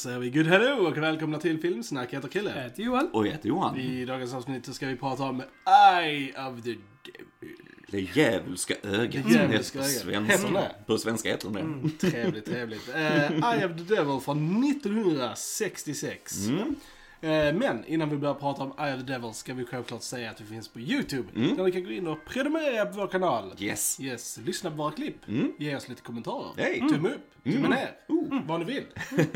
Säger vi good hello och välkomna till Filmsnack. Jag heter Kille. Jag heter Johan. Och jag heter Johan. I dagens avsnitt så ska vi prata om Eye of the Devil. Det djävulska ögat. Det djävulska på ögat. svenska. På svenska heter det. Mm, trevligt, trevligt. Uh, Eye of the Devil från 1966. Mm. Eh, Men innan vi börjar prata om Eye of the Devil ska vi självklart säga att vi finns på YouTube. Mm. Där ni kan gå in och prenumerera på vår kanal. Yes. Yes, lyssna på våra klipp. Mm. Ge oss lite kommentarer. Hej. Tumme upp, tumme Mm. ner. Vad ni vill.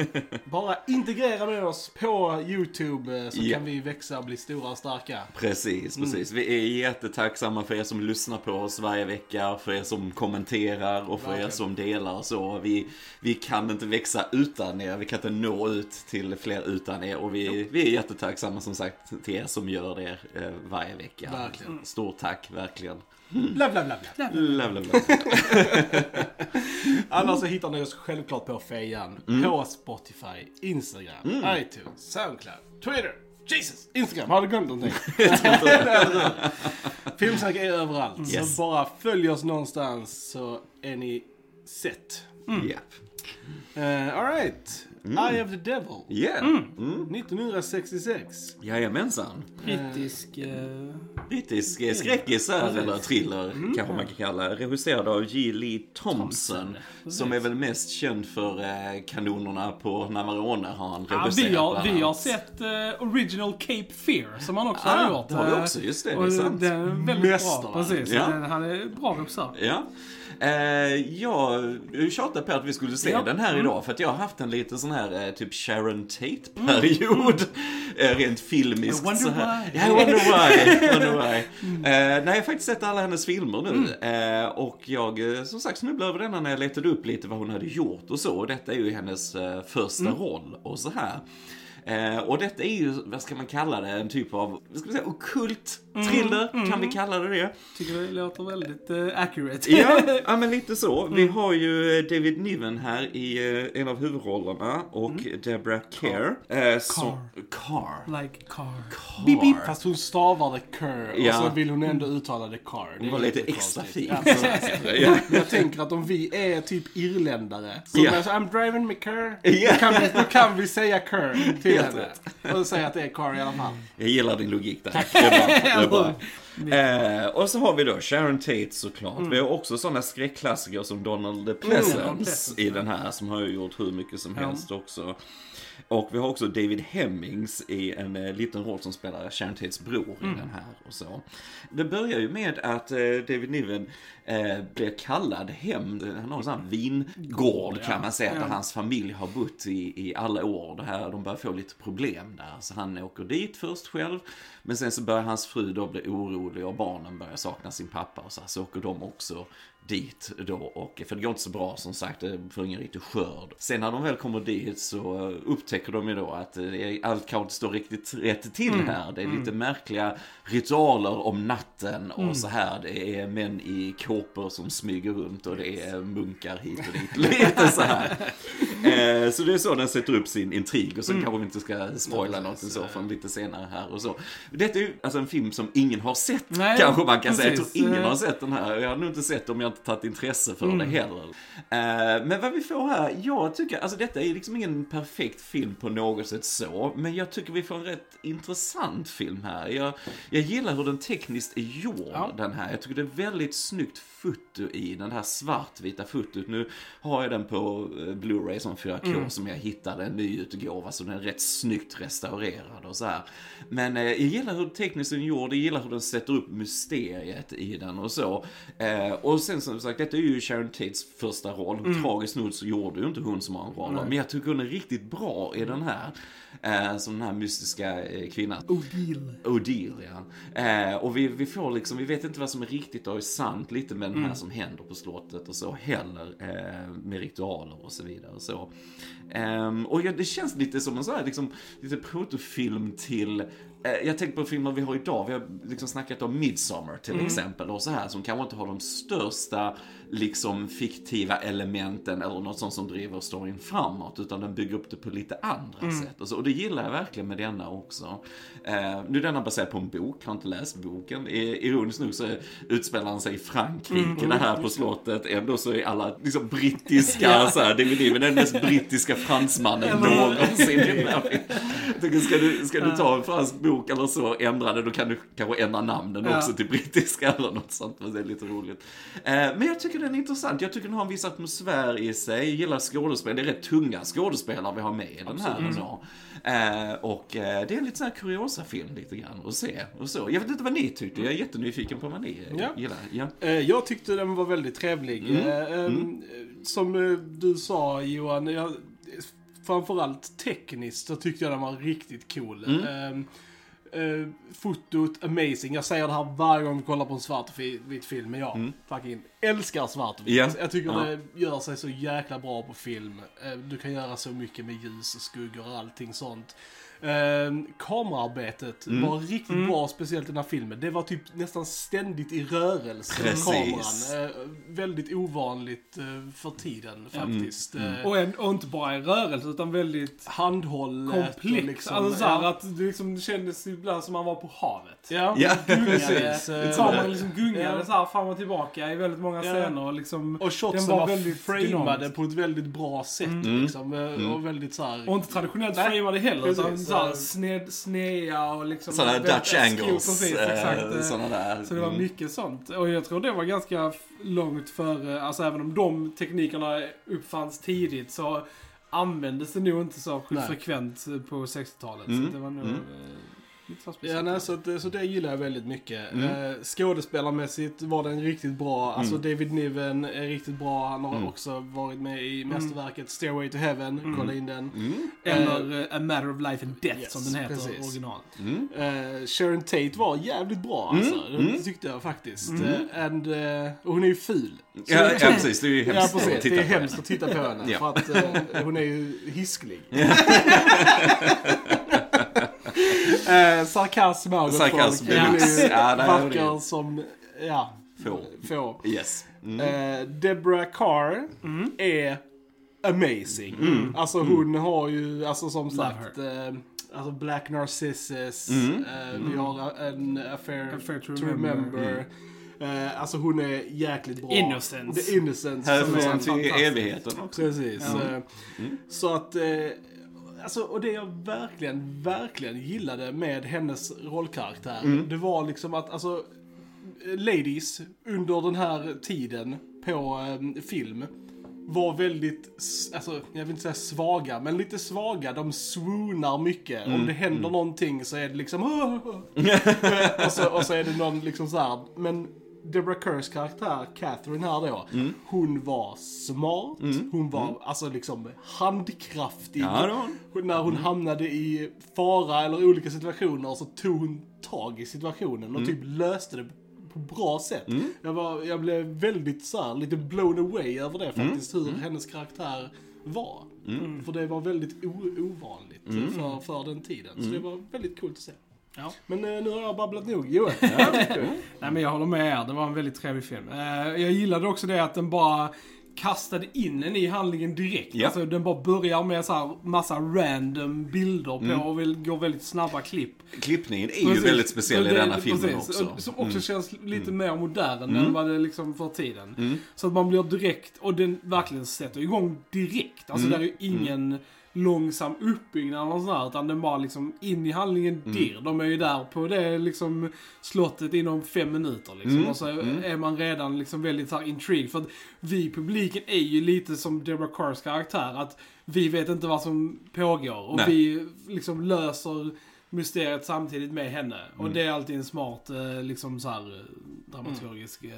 Bara integrera med oss på YouTube eh, så Ja. kan vi växa och bli stora och starka. Precis, precis. Vi är jättetacksamma för er som lyssnar på oss varje vecka, för er som kommenterar och för Verkligen. er som delar så. Vi, vi kan inte växa utan er, vi kan inte nå ut till fler utan er och vi, vi är jättetacksamma som sagt till er som gör det eh, varje vecka. Verkligen. Stort tack, verkligen. Bla, bla, bla, bla. Bla, bla, bla. Annars så hittar ni oss självklart på Fejan, Mm. på Spotify, Instagram, iTunes, Soundcloud, Twitter. Jesus! Instagram, har du glömt någonting? Filmsnack är överallt. Yes. Så bara följ oss någonstans så är ni sett. Japp. Uh, Alright. Eye of the Devil. Yeah. Mm. 1966. Jajamensan. Brittisk... Eh, Brittisk eh, skräckis här, eller thriller kanske man kan kalla det. Regisserad av G. Lee Thompson. Som är väl mest känd för eh, kanonerna på Navarone har han ja, regisserat vi, har, bland vi har annat. sett eh, Original Cape Fear som han också Ah, har gjort. det har vi Eh, också, just det, det är och sant. Den är väldigt bra. Precis. Ja. Den, han är bra regissör. Ja. Eh, jag tjatade på att vi skulle se Ja. den här Mm. idag för att jag har haft en liten sån här eh, typ Sharon Tate-period. Eh, rent filmiskt. I wonder så här. why. Ja, I wonder why. wonder why. Eh, nej, jag har faktiskt sett alla hennes filmer nu. Mm. Eh, och jag, eh, som sagt, snubblade över denna när jag letade upp lite vad hon hade gjort och så. Och detta är ju hennes eh, första Mm. roll och så här. Eh, och detta är ju, vad ska man kalla det, en typ av, vad ska man säga, okult thriller, Mm. kan vi kalla det det? Tycker det låter väldigt eh, accurate. Ja, ja, men lite så. Vi Mm. har ju eh, David Niven här i eh, en av huvudrollerna och Deborah Kerr. Eh, som, Carr. like car. Carr. Beep, beep. Fast hon stavar det och Ja. så vill hon ändå uttala det car. Det Hon var lite lite extra konstigt. fin. Ja, jag tänker att om vi är typ irländare. Så yeah. I'm driving my car. Ja. Då, kan vi, då kan vi säga cur till Helt henne. Och säga att det är car i alla fall. Jag gillar din logik där. Det är bra. Det är bra. Eh, och så har vi då Sharon Tate såklart. Mm. Vi har också sådana skräckklassiker som Donald Pleasence Pleasence, i den här som har ju gjort hur mycket som Ja. helst också. Och vi har också David Hemmings i en eh, liten roll som spelar Sharon Tates bror Mm. i den här och så. Det börjar ju med att eh, David Niven eh, blir kallad hem. En sån här vingård kan man säga, där hans familj har bott i, i alla år. Det här, de börjar få lite problem där. Så han åker dit först själv. Men sen så börjar hans fru då bli orolig och barnen börjar sakna sin pappa. Och så, här, så åker de också dit då. Och, för det går inte så bra som sagt, det får ingen riktig skörd. Sen när de väl kommer dit så upptäcker de ju då att eh, allt kanske inte står riktigt rätt till här. Det är lite märkliga ritualer om natten och så här. Det är män i kåpor som smyger runt och det är munkar hit och dit. Lite så här. Eh, så det är så den sätter upp sin intrig och sen kanske vi inte ska spoila någonting så från lite senare här och så. Detta är ju alltså en film som ingen har sett Nej, kanske man kan säga. Jag tror precis. ingen Eh. har sett den här. Jag har nog inte sett om jag inte tagit intresse för Mm. det heller. Eh, men vad vi får här, jag tycker, alltså detta är liksom ingen perfekt film på något sätt så, men jag tycker vi får en rätt intressant film här. Jag, jag gillar hur den tekniskt är gjord, Ja. den här. Jag tycker det är väldigt snyggt foot foto i den här svartvita fotot. Nu har jag den på eh, Blu-ray som 4K Mm. som jag hittade, en nyutgåva, så den är rätt snyggt restaurerad och så här. Men eh, jag gillar hur tekniskt den är gjord, jag gillar hur den sätter upp mysteriet i den och så. Eh, och sen som sagt, detta är ju Sharon Tates första roll. Mm. Tragiskt nog så gjorde ju inte hon så många roller, men jag tycker hon är riktigt bra i den här. Eh, som den här mystiska eh, kvinnan. Odile. Odile, ja. Eh, och vi, vi får liksom, vi vet inte vad som är riktigt och är sant lite med den Mm. Som händer på slottet och så heller. Eh, med ritualer och så vidare och så. Ehm, och ja, det känns lite som en sån här liksom, lite protofilm till eh, jag tänker på filmer vi har idag. Vi har liksom snackat om Midsommar till exempel och så här som kanske inte har de största liksom fiktiva elementen eller något sånt som driver storyn framåt utan den bygger upp det på lite andra sätt. Och, så, och det gillar jag verkligen med denna också. Eh, nu är denna baserad på en bok, har inte läst boken. I- Ironiskt nog så utspelar han sig i Frankrike, det här på slottet. Ändå så är alla liksom brittiska så här, DVD, men den mest brittiska fransmannen någonsin den. Jag tycker, ska du, ska du ta en fransk bok eller så, ändra det, då kan du kanske ändra namnen Ja. också till brittiska eller något sånt. Men det är lite roligt. Eh, men jag tycker den är intressant. Jag tycker den har en viss atmosfär i sig. Jag gillar skådespel. Det är rätt tunga skådespelare vi har med i den här. ändå. Eh, och eh, det är en lite sån här kuriosa-film lite grann att se. Och så. Jag vet inte vad ni tyckte. Jag är jättenyfiken på vad ni eh, Ja. gillar. Ja. Jag tyckte den var väldigt trevlig. Mm. Ehm, Som du sa Johan, jag, framförallt tekniskt så tyckte jag den var riktigt cool. Mm. Eh, fotot, amazing. Jag säger det här varje gång vi kollar på en svart och fi- vit film, men jag fucking älskar svart och vitt. Mm. Ja. Jag tycker Ja. det gör sig så jäkla bra på film. Eh, Du kan göra så mycket med ljus och skuggor och allting sånt. Um, kamerarbetet Mm. var riktigt bra, speciellt i den här filmen. Det var typ nästan ständigt i rörelse, Precis. kameran. Eh, väldigt ovanligt eh, för tiden Mm. faktiskt. Eh, Och, en, och inte bara i rörelse utan väldigt handhållet. och komplex. liksom, alltså så här, ja. att det liksom kändes ibland som man var på havet. Ja, Ja, gungade. precis. Eh, Kameran liksom gungade Ja. så här fram och tillbaka i väldigt många Ja. scener. Och liksom, Och shotsen den var, var väldigt framade på ett väldigt bra sätt. Mm. Liksom, eh, Och väldigt så här... Och inte traditionellt framade heller, precis. Här, Eh, sned, sneda och liksom... Sådana Dutch angles. Precis, eh, exakt. eh, Sådana där. Så det var Mm. mycket sånt. Och jag tror det var ganska långt före, alltså även om de teknikerna uppfanns tidigt så användes det nog inte så frekvent på 60-talet. Mm, Så det var nog mm. Eh, Ja, nej, så, att, så det gillar jag väldigt mycket. Mm. Eh, skådespelarmässigt var den riktigt bra. Alltså Mm. David Niven är riktigt bra. Han har Mm. också varit med i mästerverket Stairway to Heaven. Mm. Kolla in den. Mm. Eller eh, A Matter of Life and Death Yes, som den heter precis. original. Mm. Eh, Sharon Tate var jävligt bra Mm, alltså. Det mm. tyckte jag faktiskt. Mm. Eh, and, eh, och hon är ju ful. Ja, det- ja, precis. Det är ju Ja, hemskt precis. att titta Det är på hemskt henne. att titta på henne. Ja. För att eh, hon är ju hisklig. eh, sarkasm över Sarkasm folk. Deluxe. ju Ja, det vacker det. som, ja, Få. få. Yes. Mm. Eh, Deborah Carr är amazing. Alltså hon har ju, alltså som Love sagt, eh, alltså Black Narcissus, Mm. eh, vi har en Affair, Affair to to Remember. Remember. Eh, alltså hon är jäkligt bra. Innocence. The Innocence. Här som är får man till evigheten också. Precis. Ja. Eh, Så att, eh, alltså, och det jag verkligen, verkligen gillade med hennes rollkaraktär, Mm. det var liksom att, alltså, ladies under den här tiden på eh, film var väldigt, alltså jag vill inte säga svaga, men lite svaga. De swoonar mycket. Mm. Om det händer någonting så är det liksom och, så, och så är det någon liksom så här. Men Deborah Kerrs karaktär, Catherine här då, Mm. hon var smart, hon var alltså liksom handkraftig. Ja, hon. När hon hamnade i fara eller olika situationer så tog hon tag i situationen och Mm. typ löste det på bra sätt. Jag, var, jag blev väldigt så här, lite blown away över det Mm. faktiskt, hur hennes karaktär var. För det var väldigt ovanligt Mm. för, för den tiden. Så det var väldigt coolt att se. Ja. Men eh, nu har jag babblat nog. Johan, Nej men jag håller med er, det var en väldigt trevlig film. Eh, jag gillade också det att den bara kastade in en i handlingen direkt. Ja. Alltså den bara börjar med så här massa random bilder på Mm. och går väldigt snabba klipp. Klippningen är ju Precis. väldigt speciell i det- denna filmen precis. också. Och, som också Mm. känns lite mer modern än vad det liksom för tiden. Mm. Så att man blir direkt, och den verkligen sätter igång direkt. Alltså Mm. där är ju ingen långsam uppbyggnad eller sånt där, utan den bara liksom in i handlingen Mm. dirr. De är ju där på det liksom slottet inom fem minuter liksom. Mm. Och så Mm. är man redan liksom väldigt så här intrigued. För att vi publiken är ju lite som Deborah Carrs karaktär, att vi vet inte vad som pågår. Och Nej. vi liksom löser mysteriet samtidigt med henne. Och Mm. det är alltid en smart eh, liksom så här eh, dramaturgisk eh,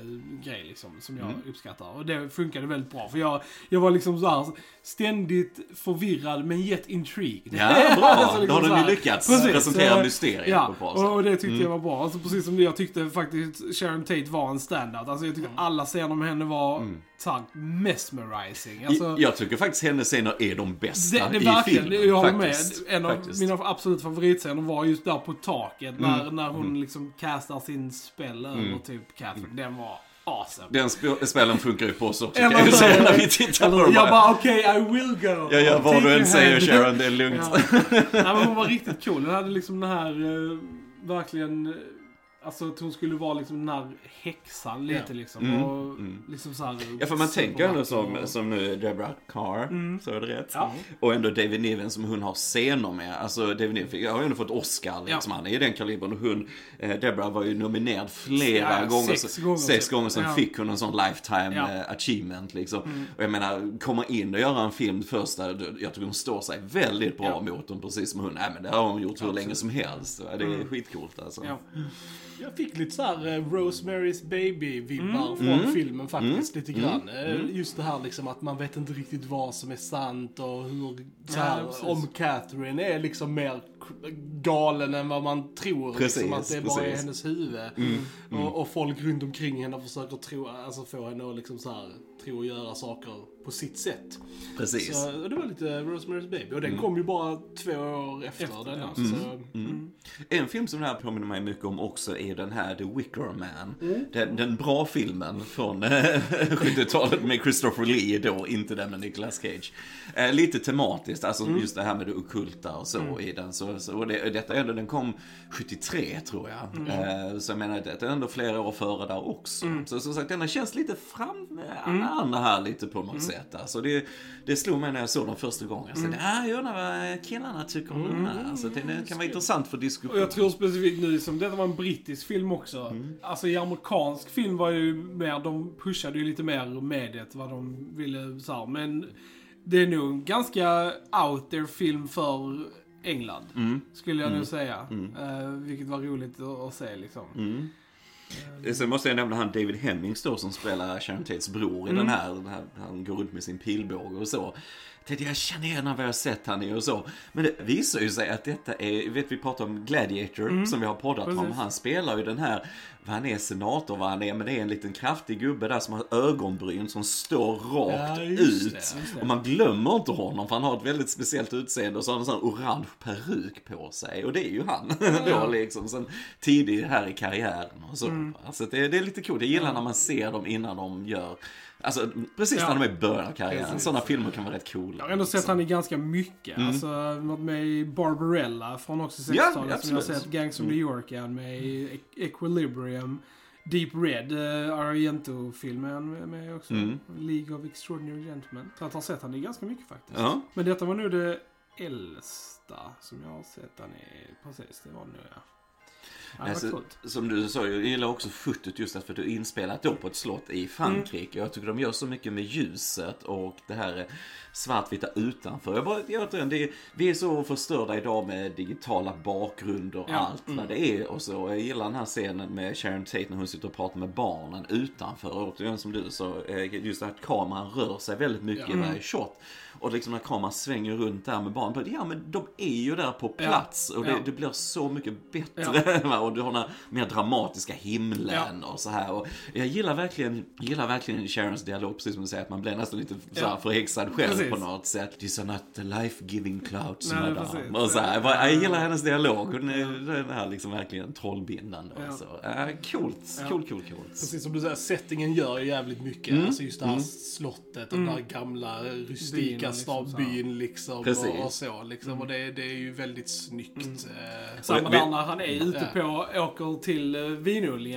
grej liksom, som jag Mm. uppskattar. Och det funkade väldigt bra. För jag, jag var liksom så här ständigt förvirrad men yet intrigued. Ja, bra. Alltså, Då liksom har de ju här. lyckats Precis, presentera mysteriet Ja, på bra och, sätt. och det tyckte Mm. jag var bra. Alltså precis som jag tyckte faktiskt Sharon Tate var en standout. Alltså jag tyckte alla scener med henne var Mm. här mesmerizing. Alltså, jag tycker faktiskt hennes scener är de bästa det, det i är verkligen, filmen. jag håller med. En av Faktiskt. mina absolut favoritscener var just där på taket. När, Mm. när hon liksom castar sin spel över typ Catherine. Den var awesome. Den sp- spelen funkar ju på oss också Eller så- när vi tittar på dem. Jag bara okej, I will go. jag gör vad du än säger. Sharon, det är lugnt. Ja. Nej, men hon var riktigt cool. Hon hade liksom den här, eh, verkligen, eh, alltså att hon skulle vara liksom den här häxan lite Ja. liksom. Mm, Och mm. liksom så här, Ja, för man tänker ändå som, som nu Deborah Carr, Mm. så är det rätt? Ja. Och ändå David Niven som hon har scener med. Alltså David Niven har ju ändå fått Oscar liksom. Han är i den kalibern. Och hon, eh, Deborah var ju nominerad flera Ja, gånger. sex så- gånger Sex gånger sen Ja. fick hon en sån lifetime Ja. Mm. eh, achievement liksom. Och jag menar, komma in och göra en film först där, jag tycker hon står sig väldigt bra Ja. mot dem. Precis som hon, nej men det har hon gjort hur länge som helst. Det är Mm. skitcoolt alltså. Ja. Jag fick lite så här eh, Rosemary's Baby-vibbar Mm. från Mm. filmen faktiskt, lite grann. Eh, Mm. Just det här liksom att man vet inte riktigt vad som är sant och hur, så Ja, här, precis. om Catherine är liksom mer galen än vad man tror. Precis, liksom, att det bara är hennes huvud. Mm. Och, och folk runt omkring henne försöker tro, alltså få henne att liksom så här, tro och göra saker på sitt sätt. Precis. Så och det var lite Rosemary's Baby. Och den kom ju bara två år efter, Efter, denna. ja. Så, Mm. En film som det här påminner mig mycket om också är den här The Wicker Man. Mm. Den, den bra filmen från eh, 70-talet med Christopher Lee då, inte den med Nicolas Cage. Eh, lite tematiskt, alltså Mm. just det här med det ockulta och så i den. Så, så, och det, detta är ändå, den kom 73 tror jag. Mm. Eh, så jag menar, det är ändå flera år före där också. Så som sagt, denna känns lite fram, Mm. eh, andra här lite på något sätt. Alltså det, det slog mig när jag såg den första gången. Jag tänkte, ah, jag undrar vad killarna tycker om den här. Alltså, det kan vara intressant för diskussion. Och jag tror specifikt nu som detta var en brittisk film också. Mm. Alltså i amerikansk film var ju mer, de pushade ju lite mer mediet vad de ville så här. Men det är nog en ganska out there film för England. Mm. Skulle jag nog säga. Eh, vilket var roligt att, att se liksom. Mm. Sen måste jag nämna han David Hemmings då som spelar Sharon Tates bror i den, här, den här. Han går runt med sin pilbåge och så. Jag tänkte jag känner igen honom, vad jag har sett han i och så. Men det visar ju sig att detta är, vet vi pratar om Gladiator som vi har poddat om. Precis. Han spelar ju den här, vad han är senator, vad han är, men det är en liten kraftig gubbe där som har ögonbryn som står rakt Ja, ut. det, det. Och man glömmer inte honom för han har ett väldigt speciellt utseende och så har han en sån orange peruk på sig. Och det är ju han då liksom. Sen tidigt här i karriären och så. Mm. Alltså det, det är lite coolt. Jag gillar när man ser dem innan de gör Alltså precis Ja. när de är i början av karriären. Sådana filmer kan vara rätt coola. Jag har ändå sett han i ganska mycket. Mm. Alltså, varit med i Barbarella från också 60-talet. Ja, som jag har absolut. Mm. sett. Gangs of New York är han med i. Equilibrium. Deep Red, uh, Argento-filmen med- också. Mm. League of Extraordinary Gentlemen. Så jag har sett han i ganska mycket faktiskt. Ja. Men detta var nog det äldsta som jag har sett han i. Precis, det var nog ja. Ja, det Alltså, som du sa, jag gillar också fotot just för att det är inspelat då på ett slott i Frankrike. Jag tycker de gör så mycket med ljuset och det här är svartvita utanför. Jag bara, jag, återigen, det är, vi är så förstörda idag med digitala bakgrunder och Ja, allt vad det är och så. Jag gillar den här scenen med Sharon Tate när hon sitter och pratar med barnen utanför. Och som du sa, eh, just att kameran rör sig väldigt mycket i varje shot. Och liksom när kameran svänger runt där med barnen. Ja men de är ju där på plats och det, Ja. det blir så mycket bättre. och du har den här mer dramatiska himlen och så här. Och jag gillar verkligen, gillar verkligen Sharons dialog, precis som du säger, att man blir nästan lite så här Ja. förhäxad själv Precis. på något sätt. These are not the life-giving clouds, Nej, madame. precis. Och så här, jag, gillar hennes dialog. Hon är, den här liksom verkligen trollbindande. Ja. Och så. Äh, coolt, Ja. coolt, coolt, coolt. Precis som du säger, settingen gör ju jävligt mycket. Mm. Alltså just det här slottet och den här gamla rustika Byn, liksom, liksom. Och, och så liksom. Och det, det är ju väldigt snyggt. Eh, Samma vi- där när han är ute Ja. på, åker till eh.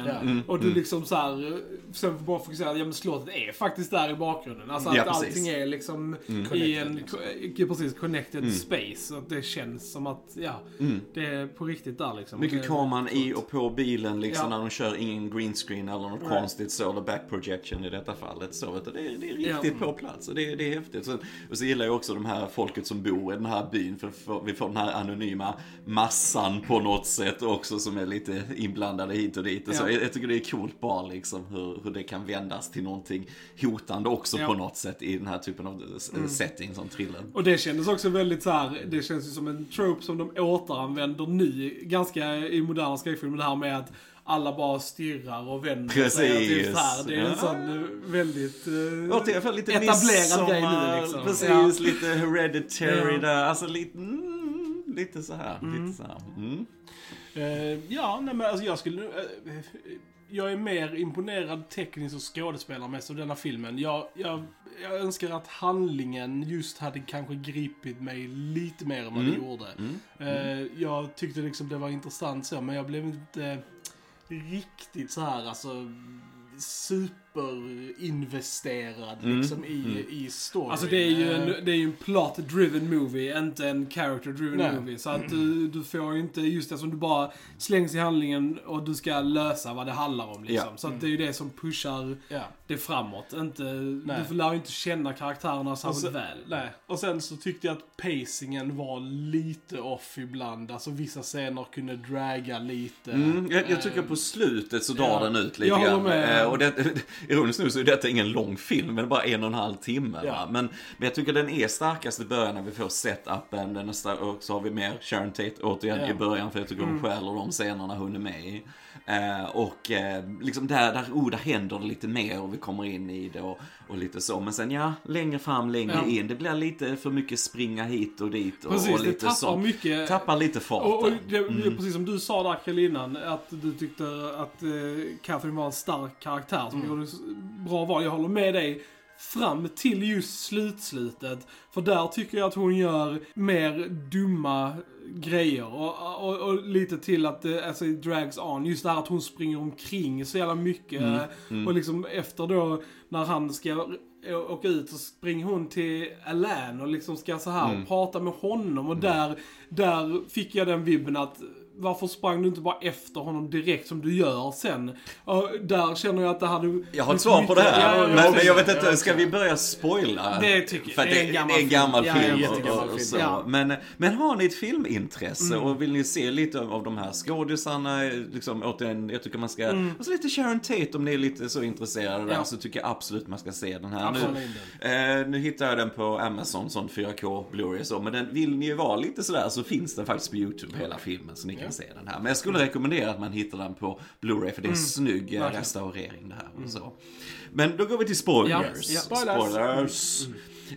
Ja. Mm, Och du liksom så här, eh, sen får bara fokusera, ja men slottet är faktiskt där i bakgrunden. Alltså att Ja, allting är liksom i Connected, en, liksom. precis, connected space. Och att det känns som att, ja, Mm. det är på riktigt där liksom. Mycket kameran i och på bilen liksom Ja. när de kör ingen green screen eller något Nej. konstigt så, eller back projection i detta fallet. Så, vet du, det, är, det är riktigt Ja. på plats och det, det är häftigt. Så, och så gillar jag också de här folket som bor i den här byn för, för vi får den här anonyma massan på något sätt också som är lite inblandade hit och dit. Och så, Ja. jag, jag tycker det är coolt bara liksom hur, hur det kan vändas till någonting hotande också Ja. på något sätt i den här typen av mm. setting som thriller. Och det kändes också väldigt så här, det känns ju som en trope som de återanvänder nu, ganska i moderna skräckfilmer, det här med att alla bara stirrar och vänder Precis, sig. Typ här. Det är en ja. sån eh, väldigt eh, Återigen, lite etablerad grej nu liksom. Precis, Ja. lite hereditary där. Alltså lite, mm, lite så här. Lite så här. Mm. Eh, ja, nej men alltså jag skulle... eh, jag är mer imponerad tekniskt och skådespelarmässigt av denna filmen. Jag, jag, jag önskar att handlingen just hade kanske gripit mig lite mer än vad Mm. det gjorde. Mm. Eh, jag tyckte liksom det var intressant så, men jag blev inte riktigt så här alltså superinvesterad Mm. liksom i, Mm. i storyn. Alltså det är ju Eh, en, det är en plot-driven movie, inte en character-driven Nej. movie. Så att du, du får ju inte just det som du bara slängs i handlingen och du ska lösa vad det handlar om liksom. Ja. Så att det är ju det som pushar ja. det framåt. Inte, Nej. du lär ju inte känna karaktärerna särskilt sen- väl. Nej. Och sen så tyckte jag att pacingen var lite off ibland. Alltså vissa scener kunde draga lite. Mm, jag, jag tycker Eh, på slutet så drar ja. den ut lite Jag grann. med. Eh, Och det, ironiskt nog så är detta ingen lång film, men bara en och en halv timme. Ja. Men, men jag tycker den är starkast i början när vi får setupen, den är star- och så har vi mer Sharon Tate återigen Ja. i början, för jag tycker hon stjäler de scenerna hon är med i. Eh, och eh, liksom där, där, oh, där händer det lite mer och vi kommer in i det och, och lite så. Men sen ja, längre fram, längre Ja. in. Det blir lite för mycket springa hit och dit och, Precis, och det lite tappar så. mycket. Tappar lite farten. Och, och det, Mm. Precis som du sa där Kalle innan, att du tyckte att eh, Catherine var en stark karaktär som Mm. gjorde bra val. Jag håller med dig fram till just slutslutet. För där tycker jag att hon gör mer dumma grejer. Och, och, och lite till att det alltså, it drags on. Just det här att hon springer omkring så jävla mycket. Mm, mm. Och liksom efter då när han ska åka ut så springer hon till Alain och liksom ska så här Mm. prata med honom. Och där, där fick jag den vibben att varför sprang du inte bara efter honom direkt som du gör sen? Och där känner jag att det hade... Jag har ett svar på det här. Ja, men, ja, men jag vet inte, ska vi börja spoila? Det tycker jag. För Det är en gammal är en gammal film. Film. ja, och- jättegammal och, film. så. Ja. Men, men har ni ett filmintresse Mm. och vill ni se lite av, de här skådisarna, liksom, återigen, jag tycker man ska, Mm. och så lite Sharon Tate om ni är lite så intresserade där, Ja. så tycker jag absolut man ska se den här. Absolut. Nu, eh, nu hittar jag den på Amazon, sån 4K Blu-ray så, men den vill ni ju vara lite sådär så finns den faktiskt på YouTube hela filmen så ni kan Den här. Men jag skulle rekommendera att man hittar den på Blu-ray för det är en snygg eh, Mm. Verkligen. restaurering det här. Och så. Men då går vi till spoilers. Ja. Spoilers. Spoilers.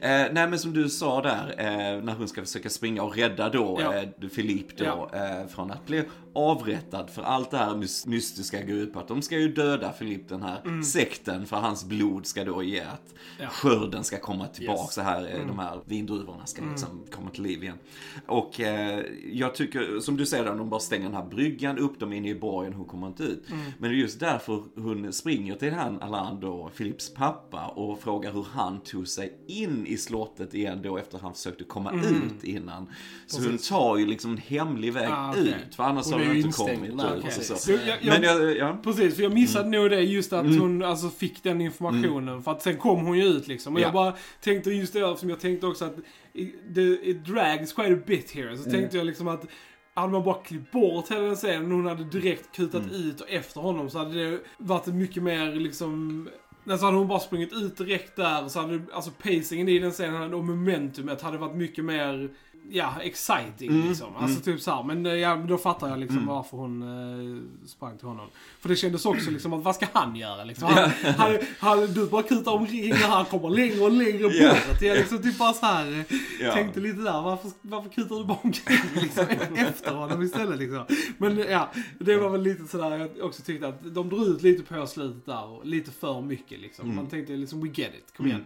Eh, nej men som du sa där, eh, när hon ska försöka springa och rädda då Ja. eh, Philippe då Ja. eh, från att bli avrättad. För allt det här mys- mystiska går ut på att de ska ju döda Philippe, den här sekten, för hans blod ska då ge att Ja. skörden ska komma tillbaka. Yes. Så här, eh, de här vindruvorna ska liksom komma till liv igen. Och eh, jag tycker, som du säger, de bara stänger den här bryggan upp, de är inne i borgen, hon kommer inte ut. Men det är just därför hon springer till han Alain då, Philips pappa, och frågar hur han tog sig in i slottet igen då efter han försökte komma ut innan. Så hon tar ju liksom en hemlig väg Ah, okej. ut, för annars Hon har ju inte kommit Nej, okej. och så. Så jag, jag, Men jag, ja. Precis, för jag missade nog det just att Mm. hon alltså fick den informationen. För att sen kom hon ju ut liksom. Och Ja. jag bara tänkte just det som jag tänkte också att it, the, it drags quite a bit here. Så Mm. tänkte jag liksom att hade man bara klippt bort hela den scenen och hon hade direkt kutat Mm. ut och efter honom så hade det varit mycket mer liksom Alltså hade hon bara sprungit ut direkt där så hade alltså pacingen i den scenen och momentumet hade varit mycket mer Ja, exciting Mm, liksom. Alltså typ såhär. Men eh, ja, då fattar jag liksom varför hon eh, sprang till honom. För det kändes också liksom att vad ska han göra liksom? Han, han, han, du bara kutar omkring och han kommer längre och längre bort. Ja. Jag liksom typ bara såhär eh, Ja. tänkte lite där. Varför, varför kutar du bara omkring liksom, efter honom istället liksom? Men ja, det var väl lite sådär jag också tyckte att de drog ut lite på slutet där. Och lite för mycket liksom. Man tänkte liksom we get it, kom igen.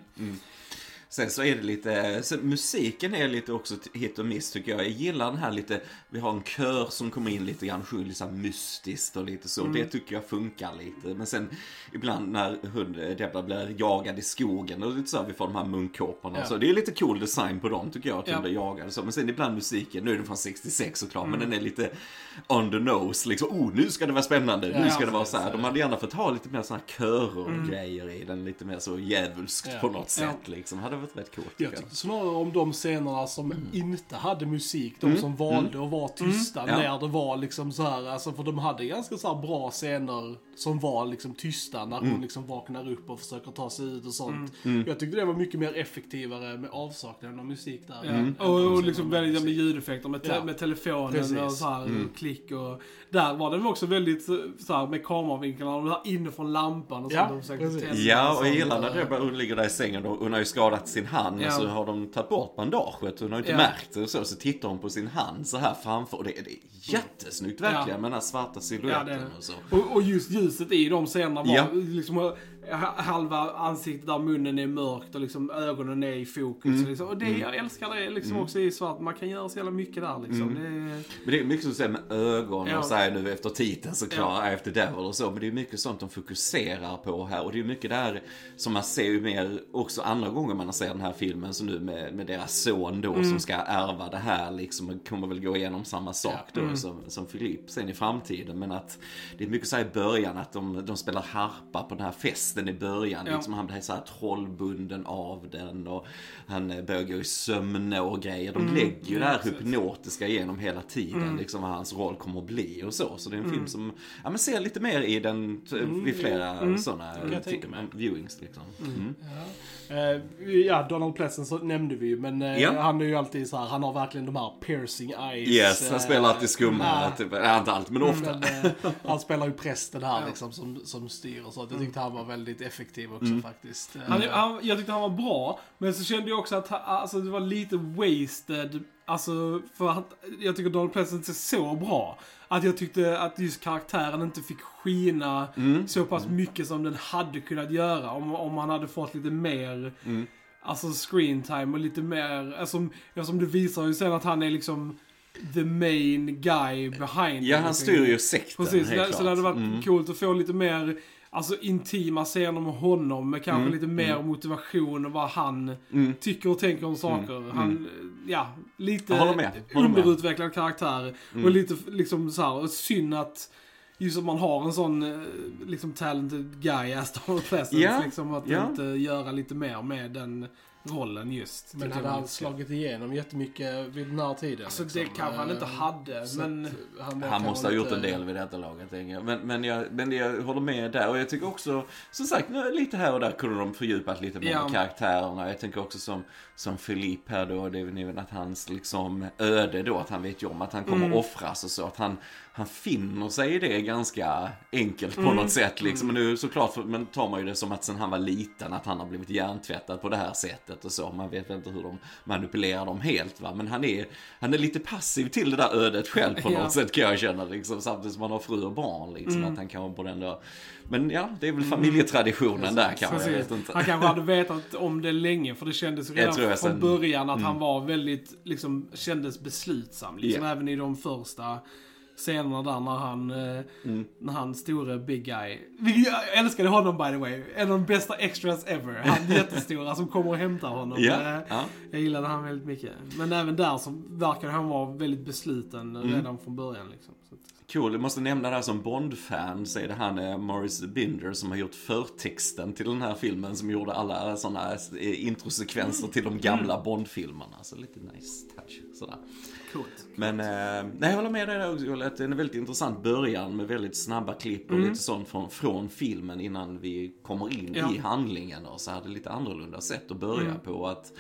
Mm, mm. Sen så är det lite, musiken är lite också hit och miss tycker jag. Jag gillar den här lite, vi har en kör som kommer in lite grann, sjunger lite mystiskt och lite så. Det tycker jag funkar lite. Men sen ibland när hund, Debra blir jagad i skogen och lite så här, vi får de här munkkåporna. Ja. Så det är lite cool design på dem tycker jag, att Ja. de blir jagade så. Men sen ibland musiken, nu är den från 66 såklart, men den är lite on the nose. Liksom, oh nu ska det vara spännande, nu Ja, ska det vara så här. De hade gärna fått ha lite mer såna här körer och grejer i den, lite mer så djävulskt på något sätt. Liksom. Hade varit rätt coolt. Jag tyckte snarare om de scenerna som inte hade musik. De som valde att vara tysta Mm. Ja. när det var liksom så här, alltså för de hade ganska så här bra scener som var liksom tysta när Mm. hon liksom vaknar upp och försöker ta sig ut och sånt. Jag tyckte det var mycket mer effektivare med avsaknaden av musik där. Ja. än Och, och de liksom väldigt med ljudeffekter med, te- Ja. med telefonen Precis. och så här Mm. klick och... Där var den också väldigt så här med kameravinklarna och inifrån lampan och Ja, sånt. de försökte precis. tända Ja, och jag gillar när hon ligger där i sängen och hon har ju skadat sin hand Ja. och så har de tagit bort bandaget. Hon har inte Ja. märkt det och så. Så tittar hon på sin hand så här framför. Och det, det är jättesnyggt verkligen Ja. med den här svarta siluetten och så. Och, och just ljuset i de scenerna var Ja. liksom halva ansiktet där munnen är mörkt och liksom ögonen är i fokus. Mm. Liksom. Och det, jag älskar det liksom också i svart. Man kan göra så jävla mycket där liksom. Det är, Men det är mycket som du säger med ögon Ja. och så här nu efter titeln såklart, Eye of the Devil och så. Men det är mycket sånt de fokuserar på här. Och det är mycket där som man ser ju mer också andra gånger man ser den här filmen. Så nu med, med deras son då Mm. som ska ärva det här liksom. Och kommer väl gå igenom samma sak då Mm. som, som Filip sen i framtiden. Men att det är mycket så här i början att de, de spelar harpa på den här festen i början. Ja. Liksom, han blir så här trollbunden av den och han eh, börjar gå i sömn och grejer. De lägger ju det här hypnotiska igenom hela tiden, liksom vad hans roll kommer att bli och så. Så det är en film som, ja men ser lite mer i den t- vid flera sådana jag tänka mig. viewings liksom. Mm. Eh, ja, Donald Pleasence så nämnde vi ju, men eh, Ja. han är ju alltid så här, han har verkligen de här piercing eyes. Yes, han eh, spelar alltid skumma, ja. typ, ja, inte allt men ofta. Men, eh, han spelar ju prästen här liksom som, som styr och så. Jag tyckte han var väldigt effektiv också Mm. faktiskt. Han, han, jag tyckte han var bra, men så kände jag också att han, alltså, det var lite wasted. Alltså, för att jag tycker Donald Pleasence är så bra. Att jag tyckte att just karaktären inte fick skina Mm. så pass mycket som den hade kunnat göra. Om, om han hade fått lite mer, Mm. alltså screen time och lite mer, alltså, ja, som du visar ju sen att han är liksom the main guy behind Ja, han styr ju sekten Precis, helt så, så det hade klart. varit Mm. coolt att få lite mer Alltså intima scener med honom med kanske Mm, lite mer motivation och vad han Mm. tycker och tänker om saker. Han, ja, lite håller med, håller med. underutvecklad karaktär. Och lite liksom så här, synd att just att man har en sån eh, liksom talented guy as Donald Pleasence. Ja, Liksom att ja. inte göra lite mer med den rollen just. men hade han slagit igenom jättemycket vid den här tiden? Alltså liksom? det kanske han inte Eh, hade, så men... Han, Han måste ha gjort lite- en del vid detta laget, jag. Men, men, jag, men jag håller med där. Och jag tycker också, som sagt, nu lite här och där kunde de fördjupat lite mer Ja. med karaktärerna. Jag tänker också som, som Filip här då, det är väl även att hans liksom öde då, att han vet ju om att han kommer Mm. offras och så. Att han, han finner sig i det ganska enkelt på Mm. något sätt liksom. Men nu såklart, men tar man ju det som att sen han var liten, att han har blivit hjärntvättad på det här sättet och så. Man vet inte hur de manipulerar dem helt va. Men han är, han är lite passiv till det där ödet själv på Ja. något sätt kan jag känna liksom. Samtidigt som han har fru och barn liksom. Mm. Att han kanske borde ändå... Men ja, det är väl familjetraditionen där kanske. Jag vet inte. Han kanske hade vetat om det länge, för det kändes Jag redan jag från sen- början att Mm. han var väldigt, liksom, kändes beslutsam. Liksom, Ja. Även i de första scenerna där när han, eh, Mm. när han store big guy. Jag älskade honom by the way. En av de bästa extras ever. Han jättestora som kommer och hämtar honom. Eh, ja. Jag gillade han väldigt mycket. Men även där så verkade han vara väldigt besluten Mm. redan från början. Liksom. Cool, jag måste nämna det här som Bond-fan så är det han eh, Morris Binder som har gjort förtexten till den här filmen som gjorde alla sådana eh, introsekvenser till de gamla Bond-filmerna. Så lite nice touch sådär. Coolt. Men eh, nej, jag håller med dig där också, att det är en väldigt intressant början med väldigt snabba klipp och lite sånt från, från filmen innan vi kommer in Ja. i handlingen och så hade lite annorlunda sätt att börja på. att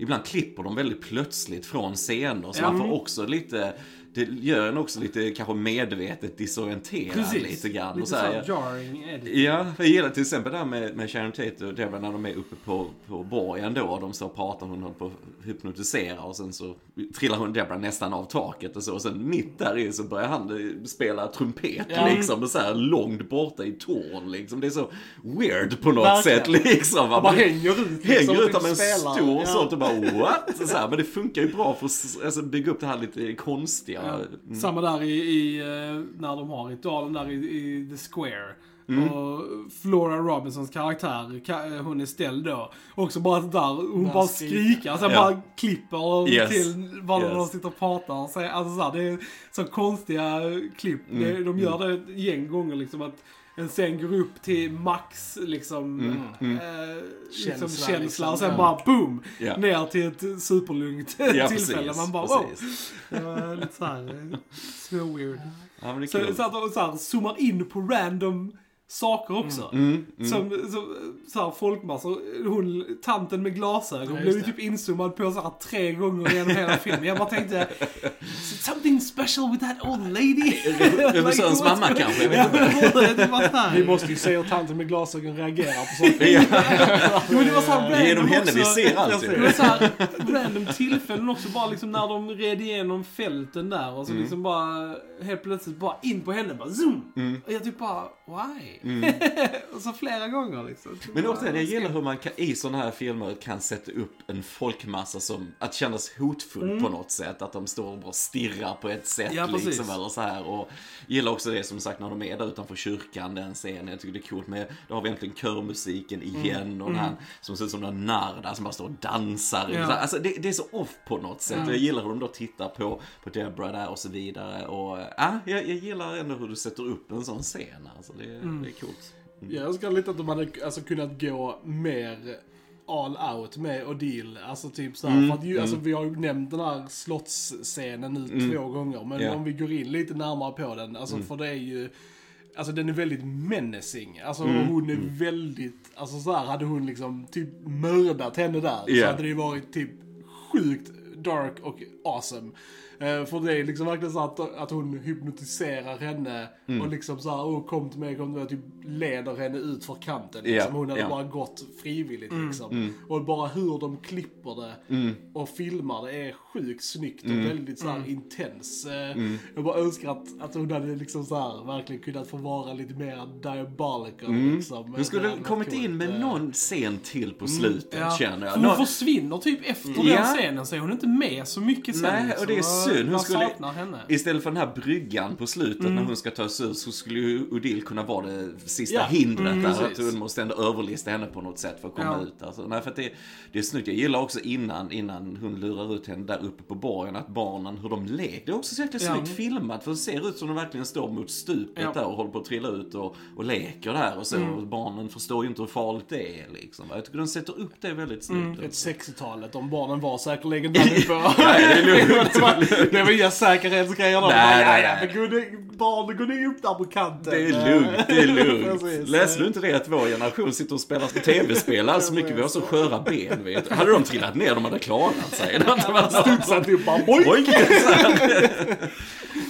Ibland klipper de väldigt plötsligt från scener så Ja. man får också lite det gör en också lite kanske medvetet disorienterad lite grann. Lite och så här, jarring edit. Ja, jag gillar till exempel det här med, med Sharon Tate och Deborah när de är uppe på, på borgen då och de står och pratar och hon håller på att hypnotisera och sen så trillar hon Deborah nästan av taket och så och sen mitt där i så börjar han eh, spela trumpet Ja. liksom och så här långt borta i torn liksom. Det är så weird på något Verkligen. sätt liksom. Han bara hänger ut liksom, Hänger ut av en stor Ja. sånt och bara what? Så här, men det funkar ju bra för att alltså, bygga upp det här lite konstiga. Ja. Mm. Samma där i, i, eh, när de har ritualen där i, i The Square. Mm. Och Flora Robinsons karaktär, ka- eh, hon är ställd då. Också bara där, hon Bara bara skriker. sen Ja. bara klipper Yes. till vad Yes. de sitter och pratar. Så, alltså så här, det är så konstiga klipp. Mm. De gör det ett gäng gånger liksom att en scen går upp till max liksom, Mm, eh, Känsla, liksom känsla liksom, och sen ja. bara boom! Ja. Ner till ett superlugnt Ja, tillfälle. precis, Man bara wow! precis. Det var lite såhär, eh, så weird. Ja, Så, kul. så att de så här, zoomar in på random saker också. Mm, mm. Som, som så här, folkmassor. Hon, tanten med glasögon Ja, blev ju typ inzoomad på så här tre gånger genom hela filmen. Jag bara tänkte, something special with that old lady. Regissörens Like, mamma kanske, jag vet Ja. Vi måste ju se hur tanten med glasögon reagerar på sånt. Ja, Jo, men det var så här genom henne vi också. ser allt Det var så här random tillfällen också, bara liksom när de red igenom fälten där och så Mm. liksom bara helt plötsligt bara in på henne, bara zoom! Mm. Och jag typ bara, why? Mm. och så flera gånger liksom. Men återigen, jag gillar hur man kan, i sådana här filmer kan sätta upp en folkmassa som, att kännas hotfull på något sätt. Att de står och bara stirrar på ett sätt Ja, precis. liksom, eller så här. Och gillar också det som sagt när de är där utanför kyrkan, den scenen. Jag tycker det är coolt med, då har vi äntligen körmusiken igen och den här som ser ut som en narr där som bara står och dansar. Ja. Alltså det, det är så off på något sätt. Och jag gillar hur de då tittar på, på Deborah där och så vidare. Och ja, jag, jag gillar ändå hur du sätter upp en sån scen. Alltså det, det är coolt. Jag önskar lite att de hade alltså, kunnat gå mer all out med Odile. Alltså typ såhär, Mm, för att ju, mm. alltså, vi har ju nämnt den här slottsscenen nu Mm. två gånger. Men Ja. om vi går in lite närmare på den, alltså Mm. för det är ju Alltså den är väldigt menacing. Alltså Mm, hon är väldigt, alltså så här hade hon liksom typ mördat henne där så Ja. hade det ju varit typ sjukt dark och awesome. Eh, för det är liksom verkligen så att, att hon hypnotiserar henne Mm. och liksom så här, oh, kom till mig, kom till mig, typ leder henne ut för kanten. Liksom. Hon hade ja. bara gått frivilligt liksom. Mm. Och bara hur de klipper det Mm. och filmar det är sjukt snyggt och Mm. väldigt så här intens. Eh, Mm. Jag bara önskar att, att hon hade liksom så här verkligen kunnat få vara lite mer diabolical Mm. liksom. Hon skulle kommit in med eh. någon scen till på slutet Ja. känner jag. Hon Nå- försvinner typ efter Ja. den scenen så är hon inte med så mycket sen. Nej, liksom. och det är synd. Hon skulle- henne. Istället för den här bryggan på slutet Mm. när hon ska ta sig ut så skulle ju Odile kunna vara det sista Ja, hindret mm, där. Att hon måste ändå överlista henne på något sätt för att komma Ja. ut. Alltså, nej, för att det, det är snyggt. Jag gillar också innan, innan hon lurar ut henne där uppe på borgen att barnen, hur de leker. Det är också så jäkla Ja. snyggt filmat för det ser ut som de verkligen står mot stupet Ja. där och håller på att trilla ut och, och leker där och så. Mm. Och barnen förstår ju inte hur farligt det är liksom. Jag tycker de sätter upp det väldigt snyggt. Mm. Ett 60-talet, de barnen var säkerligen där uppe. Nej, det är lugnt. det, var, inga säkerhetsgrejer då. Nej, Nej, nej. Men kunde, barnen går ni upp där på kanten. Det är lugnt, det är lugnt. Läste du inte det att vår generation sitter och spelar tv-spel alls så mycket? Vi har så sköra ben, vet. Hade de trillat ner, de hade klarat sig. Hade Studsat upp bara! Oj!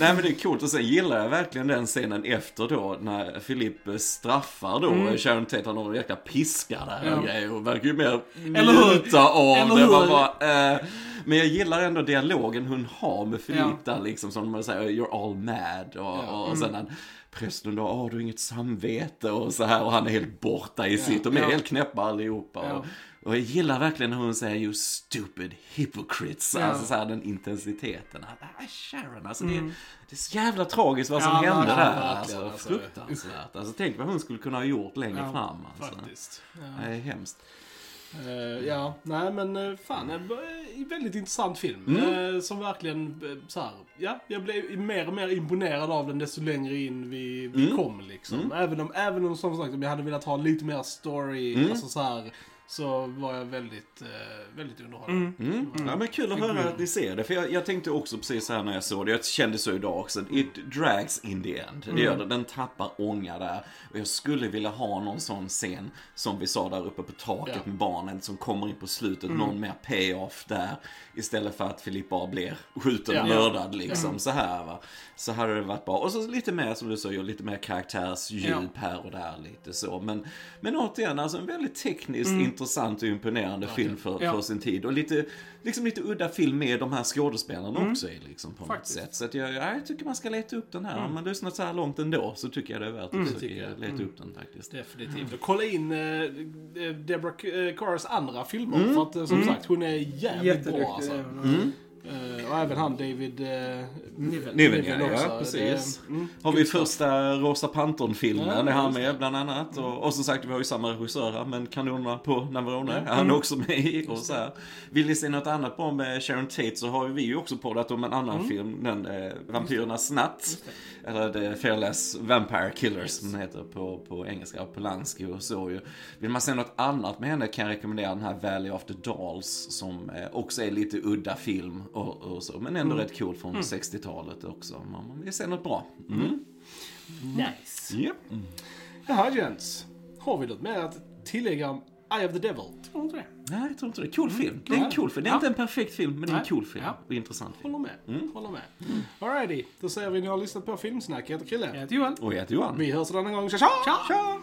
Nej men det är coolt och sen gillar jag verkligen den scenen efter då när Filip straffar då mm. Sharon Tate, han har en jäkla piska där och Ja. grejer och verkar ju mer njuta av det. Man bara, eh, men jag gillar ändå dialogen hon har med Filip Ja. där liksom som man säger you're all mad och, Ja. och sen han Prästen då, åh du har inget samvete och så här och han är helt borta i sitt. De är Ja. helt knäppa allihopa. Ja. Och, och jag gillar verkligen när hon säger you stupid hypocrites. Ja. Alltså så här den intensiteten. Ah, Sharon, alltså det, Mm. det är så jävla tragiskt vad som Ja, hände där. Alltså, alltså. fruktansvärt. Alltså tänk vad hon skulle kunna ha gjort längre Ja, fram. Alltså. Faktiskt. Ja. Det är hemskt. Eh, ja, nej men uh, fan, en uh, väldigt intressant film. Mm. Eh, som verkligen, uh, så här, ja, jag blev mer och mer imponerad av den desto längre in vi, vi Mm. kom liksom. Mm. Även, om, även om som sagt, om jag hade velat ha lite mer story, Mm. alltså så här, så var jag väldigt, uh, väldigt underhållen. Mm. Mm. Ja, men kul att höra att ni ser det. För jag, jag tänkte också precis så här när jag såg det. Jag kände så idag också. It drags in the end. Det gör det. Den tappar ånga där. Och jag skulle vilja ha någon sån scen som vi sa där uppe på taket Ja. med barnen som kommer in på slutet. Någon mer payoff där. Istället för att Filip bara blir skjuten Ja. och mördad liksom. Så här va. Så hade det varit bra. Och så lite mer som du säger, lite mer karaktärsdjup Ja. här och där lite så. Men, men återigen, alltså en väldigt tekniskt intressant och imponerande film för, Ja. för sin tid. Och lite, liksom lite udda film med de här skådespelarna också i liksom på Faktiskt. något sätt. Så att jag, ja, jag tycker man ska leta upp den här. Om man lyssnat så här långt ändå så tycker jag det är värt att försöka jag. leta upp den faktiskt. Definitivt. Och kolla in uh, Deborah eh, Cars andra filmer. Mm. För att eh, som sagt, hon är jävligt bra alltså. Mm. Eh, och även han David... Uh, Niven. Niven, ja, ja, precis. Det, mm, Har vi första Rosa Pantern-filmen, Ja, är han med bland annat. Och, och som sagt, vi har ju samma regissör här, men Kanonerna på Navarone, Ja. han är Mm. också med i. Och så här. Vill ni se något annat bra med Sharon Tate så har vi ju också poddat om en annan Mm. film, den eh, Vampyrernas natt. Eller The Fearless Vampire Killers som den heter på, på engelska, Polanski och så ju. Vill man se något annat med henne kan jag rekommendera den här Valley of the Dolls som eh, också är lite udda film och, och så, men ändå rätt cool från 60-talet också. Man vill se något bra. Mm. Nice. Japp. Jaha, gents. Har vi något mer att tillägga om Eye of the Devil? Tror inte det. Nej, jag tror inte det. Cool film. Det är en Ja. cool film. Det är Ja. inte en perfekt film, men det är en cool film. Ja. Och intressant film. Håller med. Håller med. Alrighty, då säger vi ni har lyssnat på Filmsnack. Jag heter Chrille. Jag heter Johan. Och jag heter Johan. Vi hörs en annan gång. Tja, tja! Tja! tja!